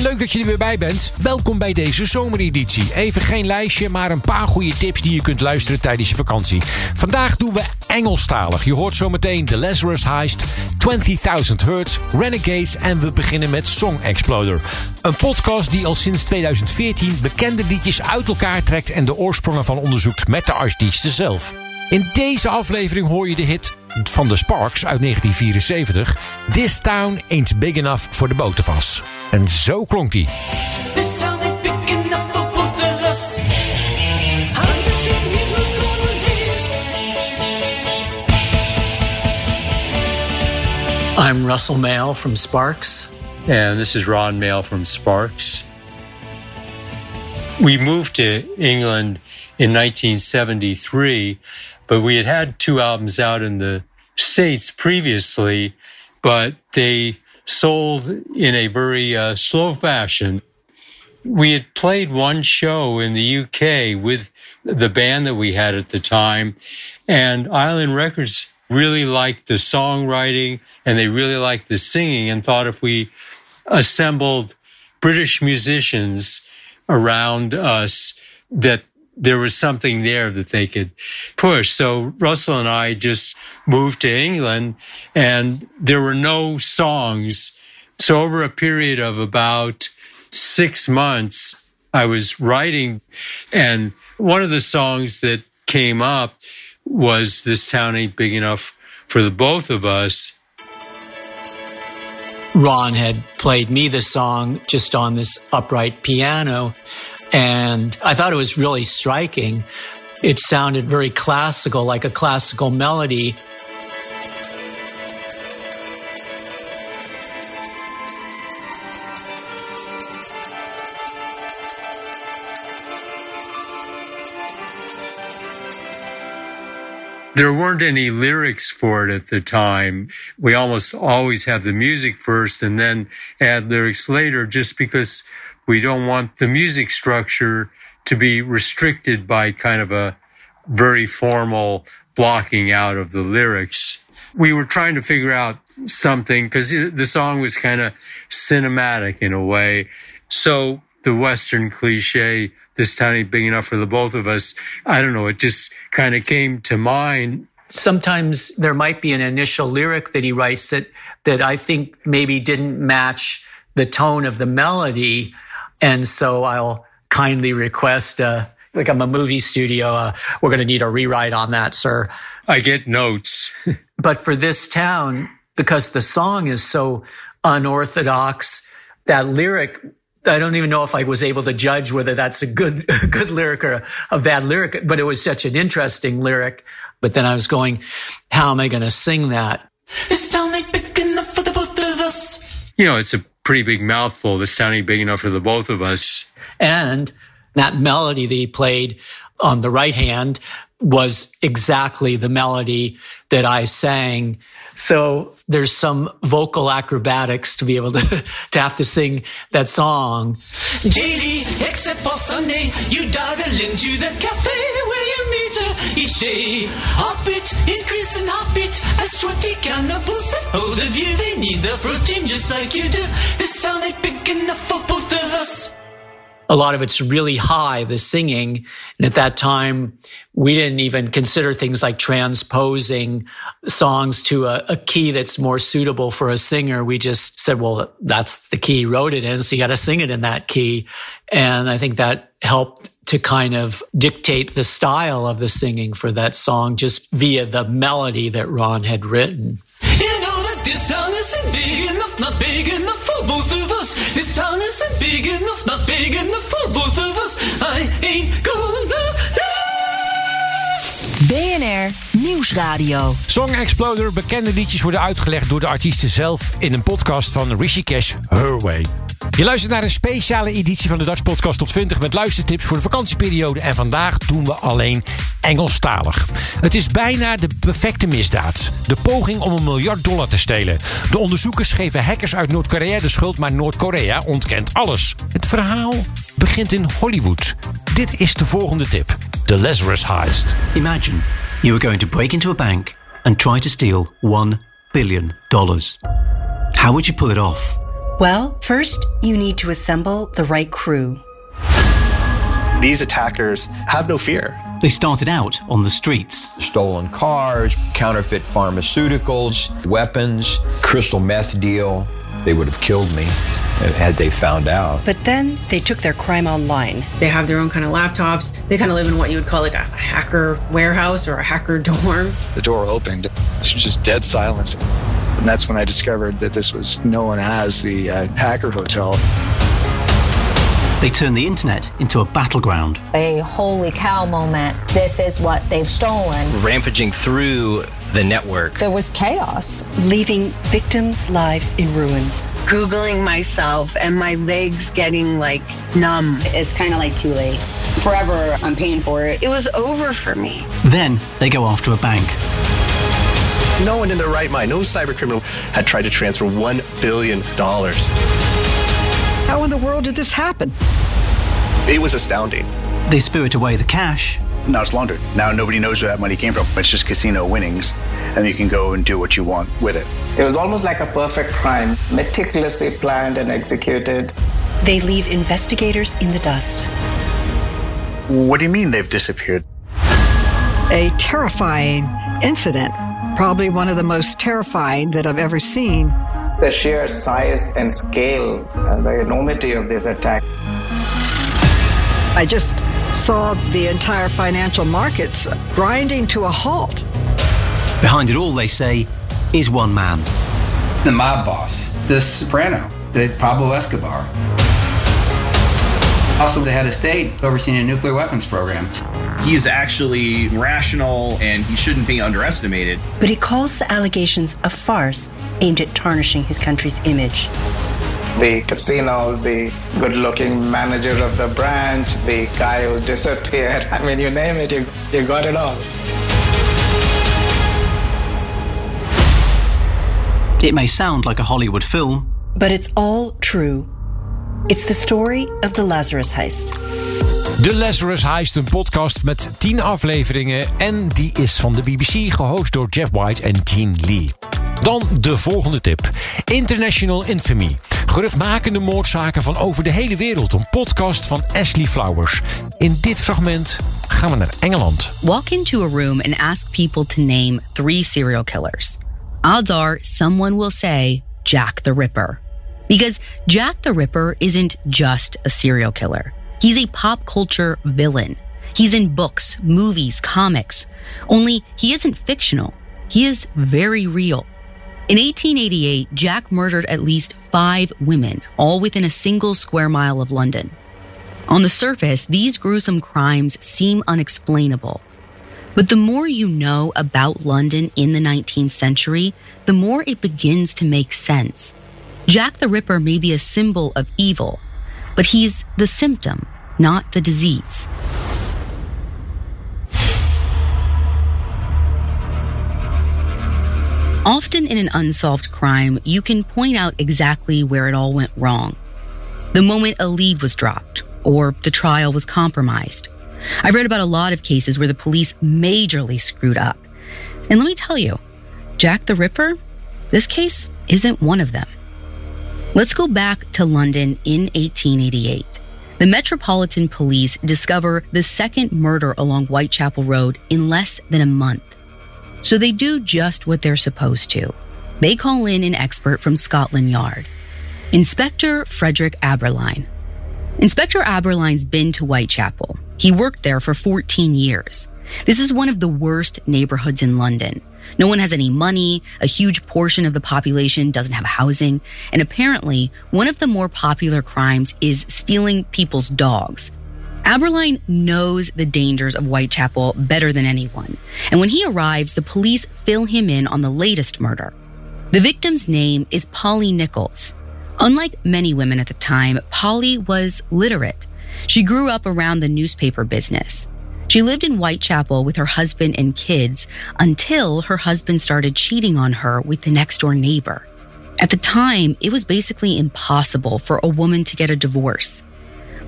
Leuk dat je er weer bij bent. Welkom bij deze zomereditie. Even geen lijstje, maar een paar goede tips die je kunt luisteren tijdens je vakantie. Vandaag doen we Engelstalig. Je hoort zometeen The Lazarus Heist, 20.000 Hertz, Renegades en we beginnen met Song Exploder. Een podcast die al sinds 2014 bekende liedjes uit elkaar trekt en de oorsprongen van onderzoekt met de artiesten zelf. In deze aflevering hoor je de hit van de Sparks uit 1974. This town ain't big enough for the both of us. En zo klonk die. I'm Russell Mail from Sparks. And this is Ron Mail from Sparks. We moved to England in 1973, but we had had two albums out in the States previously, but they sold in a very uh, slow fashion. We had played one show in the UK with the band that we had at the time, and Island Records really liked the songwriting and they really liked the singing and thought if we assembled British musicians around us that there was something there that they could push. So Russell and I just moved to England and there were no songs. So over a period of about six months, I was writing and one of the songs that came up was This Town Ain't Big Enough for the Both of Us. Ron had played me the song just on this upright piano. And I thought it was really striking. It sounded very classical, like a classical melody. There weren't any lyrics for it at the time. We almost always have the music first and then add lyrics later just because we don't want the music structure to be restricted by kind of a very formal blocking out of the lyrics. We were trying to figure out something because the song was kind of cinematic in a way. So the Western cliche, this town ain't big enough for the both of us. I don't know. It just kind of came to mind. Sometimes there might be an initial lyric that he writes that, that I think maybe didn't match the tone of the melody. And so I'll kindly request, uh, like I'm a movie studio, uh, we're going to need a rewrite on that, sir. I get notes. But for this town, because the song is so unorthodox, that lyric, I don't even know if I was able to judge whether that's a good, good lyric or a bad lyric, but it was such an interesting lyric. But then I was going, how am I going to sing that? This town ain't big enough for the both of us. You know, it's a pretty big mouthful. This town ain't big enough for the both of us. And that melody that he played on the right hand was exactly the melody that I sang. So there's some vocal acrobatics to be able to, to have to sing that song. Daily, except for Sunday, you dawdle into the cafe her each day. Heartbeat, increase in heartbeat as 20 cannibals have hold of you. They need the protein just like you do. This town ain't big enough for both of us. a lot of it's really high, the singing. And at that time, we didn't even consider things like transposing songs to a, a, key that's more suitable for a singer. We just said, well, that's the key he wrote it in. So you got to sing it in that key. And I think that helped to kind of dictate the style of the singing for that song just via the melody that Ron had written. You know that this town isn't big enough, not big enough for both of us. This town isn't big enough, not big enough for both of us. I ain't gonna BNR Nieuwsradio. Song Exploder, bekende liedjes worden uitgelegd door de artiesten zelf in een podcast van Rishikesh Herway. Je luistert naar een speciale editie van de Dutch Podcast Top 20 met luistertips voor de vakantieperiode. En vandaag doen we alleen Engelstalig. Het is bijna de perfecte misdaad. De poging om een miljard dollar te stelen. De onderzoekers geven hackers uit Noord-Korea de schuld, maar Noord-Korea ontkent alles. Het verhaal begint in Hollywood. Dit is de volgende tip: The Lazarus Heist. Imagine you were going to break into a bank and try to steal $1 billion. How would you pull it off? Well, first, you need to assemble the right crew. These attackers have no fear. They started out on the streets. Stolen cars, counterfeit pharmaceuticals, weapons, crystal meth deal. They would have killed me had they found out. But then they took their crime online. They have their own kind of laptops. They kind of live in what you would call like a hacker warehouse or a hacker dorm. The door opened. It's just dead silence. And that's when I discovered that this was known as the uh, Hacker Hotel. They turned the internet into a battleground. A holy cow moment. This is what they've stolen. Rampaging through the network. There was chaos. Leaving victims' lives in ruins. Googling myself and my legs getting like numb. It's kind of like too late. Forever, I'm paying for it. It was over for me. Then they go after a bank. No one in their right mind, no cybercriminal had tried to transfer $1 billion. How in the world did this happen? It was astounding. They spirit away the cash. Now it's laundered. Now nobody knows where that money came from. It's just casino winnings, and you can go and do what you want with it. It was almost like a perfect crime, meticulously planned and executed. They leave investigators in the dust. What do you mean they've disappeared? A terrifying incident. Probably one of the most terrifying that I've ever seen the sheer size and scale and the enormity of this attack. I just saw the entire financial markets grinding to a halt. Behind it all, they say, is one man. The mob boss, the soprano, the Pablo Escobar. Also, the head of state overseeing a nuclear weapons program. He's actually rational and he shouldn't be underestimated. But he calls the allegations a farce aimed at tarnishing his country's image. The casinos, the good looking manager of the branch, the guy who disappeared. I mean, you name it, you, you got it all. It may sound like a Hollywood film, but it's all true. It's the story of the Lazarus Heist. De Lazarus Heist, een podcast met 10 afleveringen. En die is van de BBC, gehost door Geoff White en Jean Lee. Dan de volgende tip. International Infamy. Geruchtmakende moordzaken van over de hele wereld. Een podcast van Ashley Flowers. In dit fragment gaan we naar Engeland. Walk into a room and ask people to name three serial killers. Odds are someone will say Jack the Ripper. Because Jack the Ripper isn't just a serial killer. He's a pop culture villain. He's in books, movies, comics. Only he isn't fictional. He is very real. In 1888, Jack murdered at least five women, all within a single square mile of London. On the surface, these gruesome crimes seem unexplainable. But the more you know about London in the 19th century, the more it begins to make sense. Jack the Ripper may be a symbol of evil, but he's the symptom, not the disease. Often in an unsolved crime, you can point out exactly where it all went wrong. The moment a lead was dropped, or the trial was compromised. I've read about a lot of cases where the police majorly screwed up. And let me tell you, Jack the Ripper, this case isn't one of them. Let's go back to London in 1888. The Metropolitan Police discover the second murder along Whitechapel Road in less than a month. So they do just what they're supposed to. They call in an expert from Scotland Yard, Inspector Frederick Aberline. Inspector Aberline's been to Whitechapel. He worked there for 14 years. This is one of the worst neighborhoods in London. No one has any money, a huge portion of the population doesn't have housing, and apparently, one of the more popular crimes is stealing people's dogs. Aberline knows the dangers of Whitechapel better than anyone, and when he arrives, the police fill him in on the latest murder. The victim's name is Polly Nichols. Unlike many women at the time, Polly was literate. She grew up around the newspaper business. She lived in Whitechapel with her husband and kids until her husband started cheating on her with the next door neighbor. At the time, it was basically impossible for a woman to get a divorce.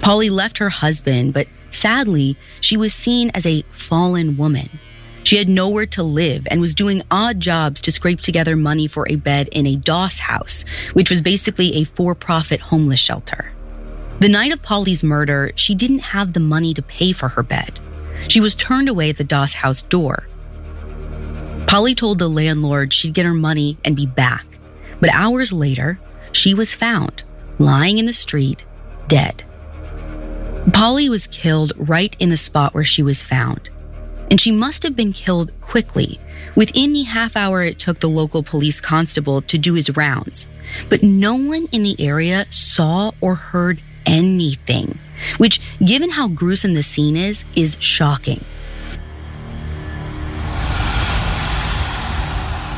Polly left her husband, but sadly, she was seen as a fallen woman. She had nowhere to live and was doing odd jobs to scrape together money for a bed in a Doss house, which was basically a for profit homeless shelter. The night of Polly's murder, she didn't have the money to pay for her bed. She was turned away at the Doss house door. Polly told the landlord she'd get her money and be back. But hours later, she was found lying in the street, dead. Polly was killed right in the spot where she was found. And she must have been killed quickly, within the half hour it took the local police constable to do his rounds. But no one in the area saw or heard anything, which, given how gruesome the scene is, is shocking.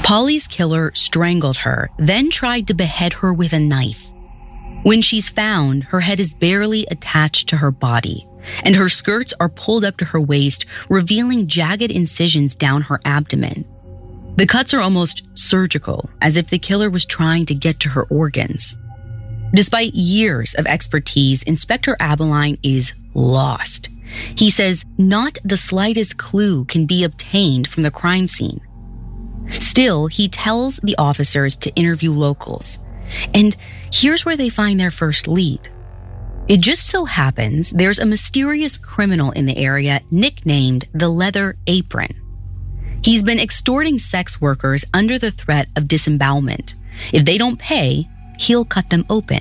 Polly's killer strangled her, then tried to behead her with a knife. When she's found, her head is barely attached to her body, and her skirts are pulled up to her waist, revealing jagged incisions down her abdomen. The cuts are almost surgical, as if the killer was trying to get to her organs. Despite years of expertise, Inspector Aberline is lost. He says not the slightest clue can be obtained from the crime scene. Still, he tells the officers to interview locals. And here's where they find their first lead. It just so happens there's a mysterious criminal in the area nicknamed the Leather Apron. He's been extorting sex workers under the threat of disembowelment. If they don't pay, he'll cut them open.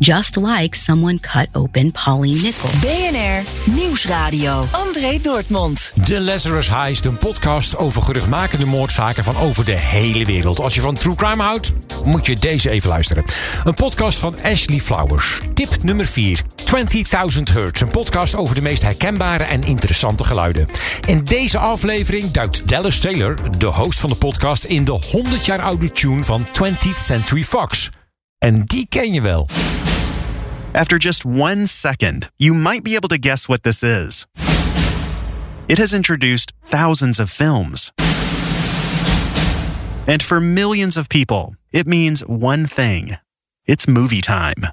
Just like someone cut open Polly Nickel. BNR Nieuwsradio. André Dortmund. De Lazarus Heist, een podcast over geruchtmakende moordzaken van over de hele wereld. Als je van true crime houdt, moet je deze even luisteren. Een podcast van Ashley Flowers. Tip nummer 4. 20.000 Hertz, een podcast over de meest herkenbare en interessante geluiden. In deze aflevering duikt Dallas Taylor, de host van de podcast, in de 100 jaar oude tune van 20th Century Fox. En die ken je wel. After just one second, you might be able to guess what this is. It has introduced thousands of films. And for millions of people, it means one thing it's movie time.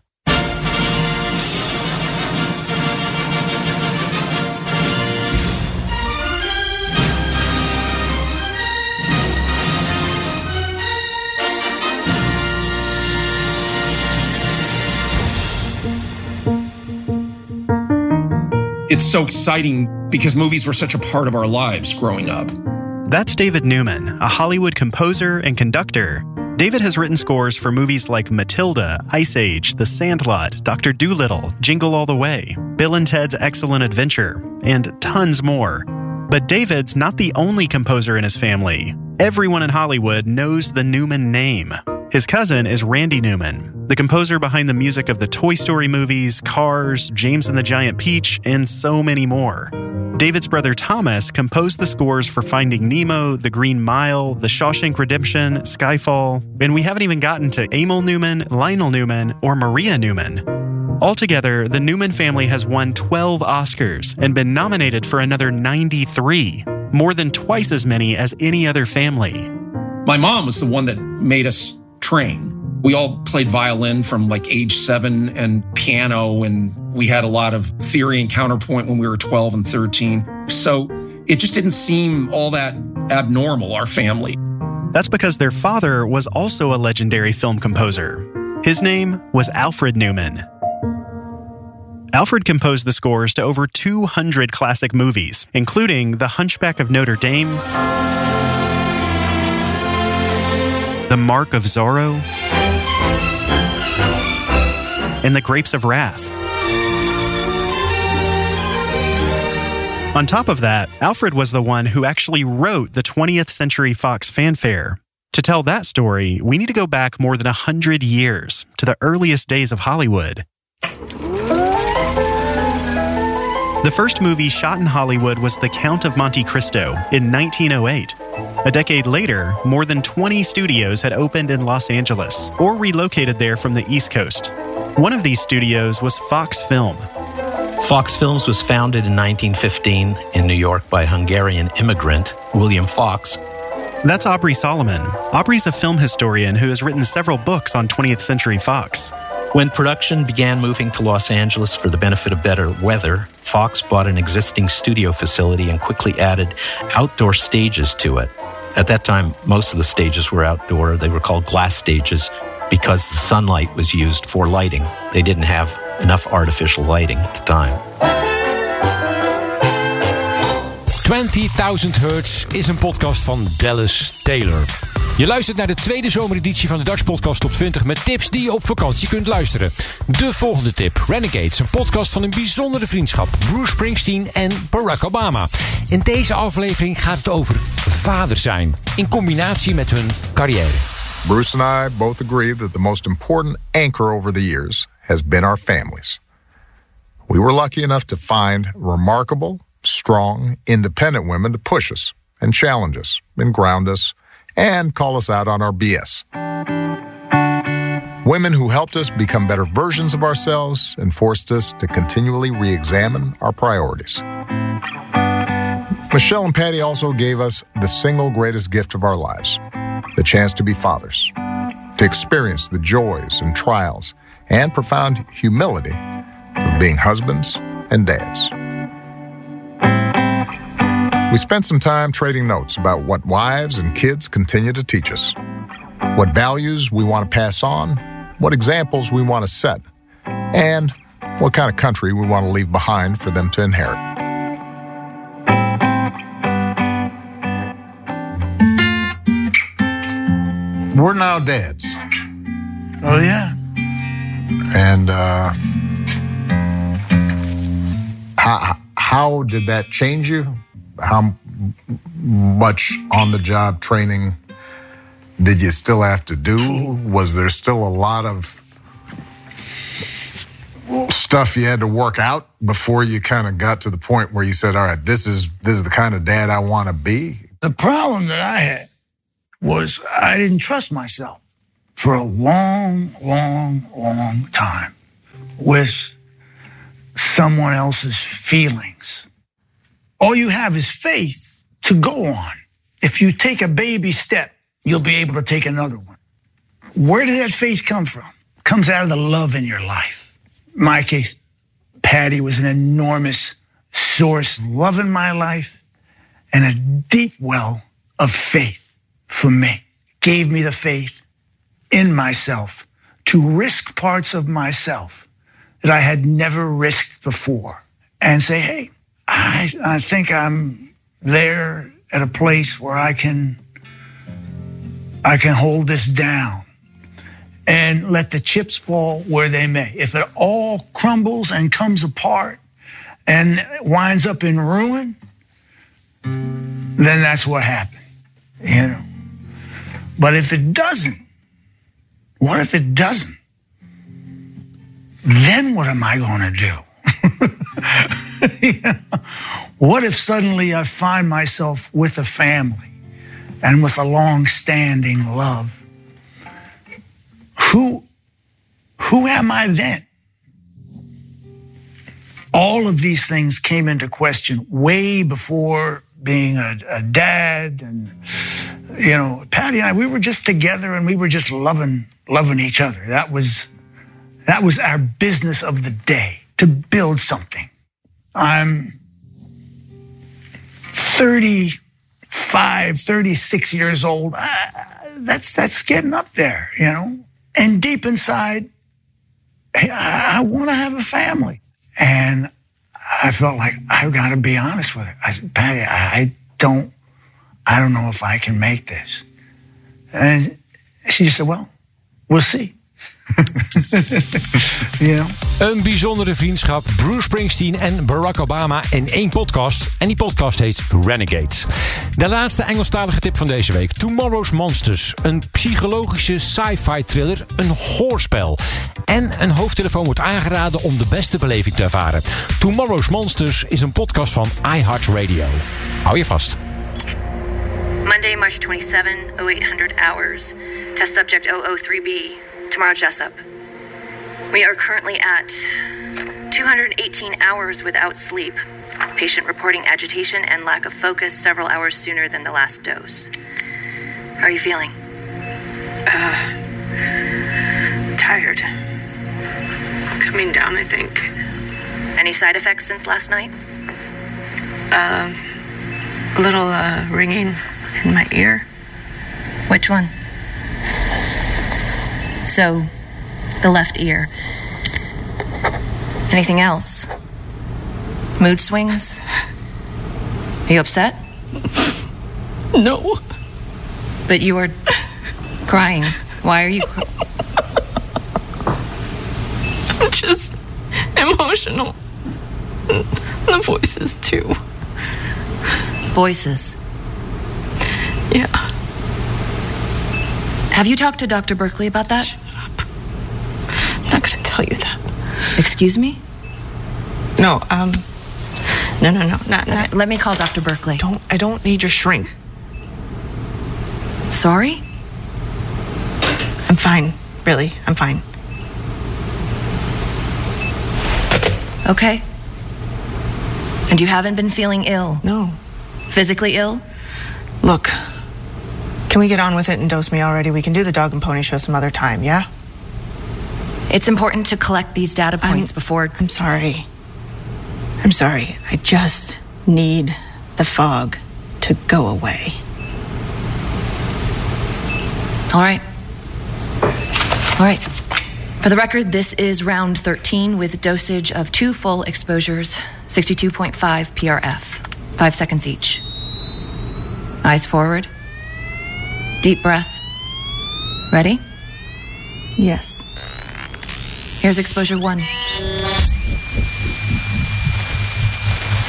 It's so exciting because movies were such a part of our lives growing up. That's David Newman, a Hollywood composer and conductor. David has written scores for movies like Matilda, Ice Age, The Sandlot, Dr. Dolittle, Jingle All the Way, Bill and Ted's Excellent Adventure, and tons more. But David's not the only composer in his family. Everyone in Hollywood knows the Newman name. His cousin is Randy Newman, the composer behind the music of the Toy Story movies, Cars, James and the Giant Peach, and so many more. David's brother Thomas composed the scores for Finding Nemo, The Green Mile, The Shawshank Redemption, Skyfall, and we haven't even gotten to Emil Newman, Lionel Newman, or Maria Newman. Altogether, the Newman family has won 12 Oscars and been nominated for another 93, more than twice as many as any other family. My mom was the one that made us train. We all played violin from like age seven and piano, and we had a lot of theory and counterpoint when we were 12 and 13. So it just didn't seem all that abnormal, our family. That's because their father was also a legendary film composer. His name was Alfred Newman. Alfred composed the scores to over 200 classic movies, including The Hunchback of Notre Dame, The Mark of Zorro, and The Grapes of Wrath. On top of that, Alfred was the one who actually wrote the 20th Century Fox fanfare. To tell that story, we need to go back more than 100 years to the earliest days of Hollywood. The first movie shot in Hollywood was The Count of Monte Cristo in 1908. A decade later, more than 20 studios had opened in Los Angeles or relocated there from the East Coast. One of these studios was Fox Film. Fox Films was founded in 1915 in New York by Hungarian immigrant William Fox. That's Aubrey Solomon. Aubrey's a film historian who has written several books on 20th Century Fox. When production began moving to Los Angeles for the benefit of better weather, Fox bought an existing studio facility and quickly added outdoor stages to it. At that time, most of the stages were outdoor. They were called glass stages because the sunlight was used for lighting. They didn't have enough artificial lighting at the time. 20,000 Hertz is een podcast van Dallas Taylor. Je luistert naar de tweede zomereditie van de Dutch Podcast Top 20 met tips die je op vakantie kunt luisteren. De volgende tip: Renegades, een podcast van een bijzondere vriendschap. Bruce Springsteen en Barack Obama. In deze aflevering gaat het over vader zijn in combinatie met hun carrière. Bruce and I both agree that the most important anchor over the years has been our families. We were lucky enough to find remarkable, strong, independent women to push us and challenge us and ground us and call us out on our BS. Women who helped us become better versions of ourselves and forced us to continually re examine our priorities. Michelle and Patty also gave us the single greatest gift of our lives the chance to be fathers, to experience the joys and trials and profound humility of being husbands and dads. We spent some time trading notes about what wives and kids continue to teach us, what values we want to pass on, what examples we want to set, and what kind of country we want to leave behind for them to inherit. We're now dads. Oh, yeah. And uh, how, how did that change you? How much on the job training did you still have to do? Was there still a lot of stuff you had to work out before you kind of got to the point where you said, "All right, this is this is the kind of dad I want to be"? The problem that I had was I didn't trust myself for a long, long, long time with someone else's feelings. All you have is faith to go on. If you take a baby step, you'll be able to take another one. Where did that faith come from? comes out of the love in your life. In my case, Patty was an enormous source of love in my life and a deep well of faith for me. Gave me the faith in myself to risk parts of myself that I had never risked before and say, hey, I, I think I'm there at a place where I can I can hold this down and let the chips fall where they may. If it all crumbles and comes apart and winds up in ruin, then that's what happened. You know. But if it doesn't, what if it doesn't? Then what am I going to do? What if suddenly I find myself with a family and with a long standing love? Who, who am I then? All of these things came into question way before being a, a dad and you know, Patty and I, we were just together and we were just loving, loving each other. That was, that was our business of the day to build something. I'm 35, 36 years old. Uh, that's, that's getting up there, you know? And deep inside, I, I want to have a family. And I felt like I've got to be honest with her. I said, Patty, I don't I don't know if I can make this. And she just said, Well, we'll see. Ja. Een bijzondere vriendschap, Bruce Springsteen en Barack Obama in één podcast. En die podcast heet Renegades. De laatste Engelstalige tip van deze week. Tomorrow's Monsters. Een psychologische sci-fi thriller, een hoorspel. En een hoofdtelefoon wordt aangeraden om de beste beleving te ervaren. Tomorrow's Monsters is een podcast van iHeartRadio. Hou je vast. Monday, March 27, 0800 hours. Test subject 003B. Tamara, Jessup. We are currently at 218 hours without sleep. Patient reporting agitation and lack of focus several hours sooner than the last dose. How are you feeling? Tired. Coming down, I think. Any side effects since last night? Uh, a little uh, ringing in my ear. Which one? So, the left ear. Anything else? Mood swings? Are you upset? No. But you were crying. Why are you? Cr- Just emotional. The voices, too. Voices. Yeah. Have you talked to Dr. Berkeley about that? Shut up. I'm not going to tell you that. Excuse me? No, um. No, no, no. Not, not. Let me call Dr. Berkeley. Don't, I don't need your shrink. Sorry? I'm fine. Really, I'm fine. Okay. And you haven't been feeling ill? No. Physically ill? Look, can we get on with it and dose me already? We can do the dog and pony show some other time, yeah? It's important to collect these data points before. I'm sorry. I'm sorry. I just need the fog to go away. All right. All right. For the record, this is round 13 with dosage of two full exposures, 62.5 PRF, five seconds each. Eyes forward. Deep breath. Ready? Yes. Here's exposure one.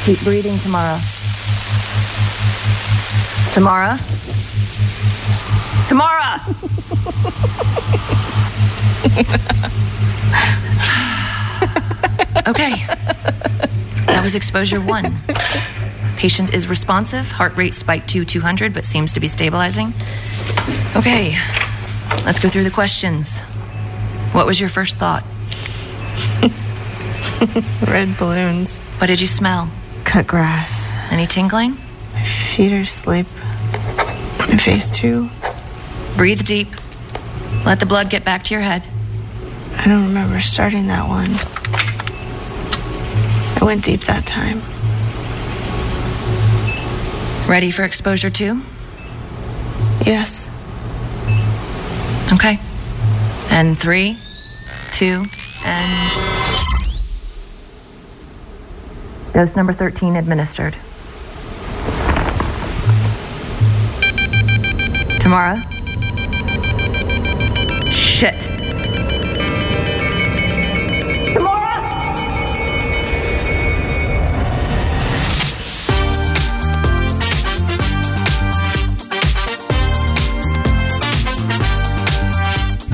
Keep breathing, Tamara. Tamara? Tamara! okay. That was exposure one. Patient is responsive, heart rate spiked to 200, but seems to be stabilizing. Okay, let's go through the questions. What was your first thought? Red balloons. What did you smell? Cut grass. Any tingling? My feet are asleep. My face, too. Breathe deep. Let the blood get back to your head. I don't remember starting that one. I went deep that time. Ready for exposure two? Yes. Okay. And three, two, and. Dose number 13 administered. Tamara? Shit.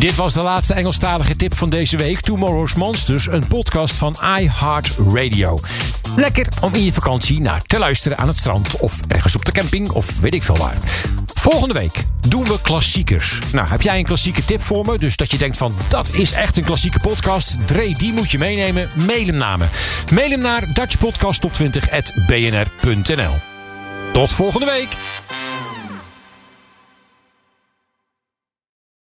Dit was de laatste Engelstalige tip van deze week. Tomorrow's Monsters, een podcast van iHeartRadio. Lekker om in je vakantie naar te luisteren aan het strand... of ergens op de camping of weet ik veel waar. Volgende week doen we klassiekers. Nou, heb jij een klassieke tip voor me? Dus dat je denkt van, dat is echt een klassieke podcast. Dre, die moet je meenemen. Mail hem naar me. Mail hem naar dutchpodcasttop20.bnr.nl Tot volgende week.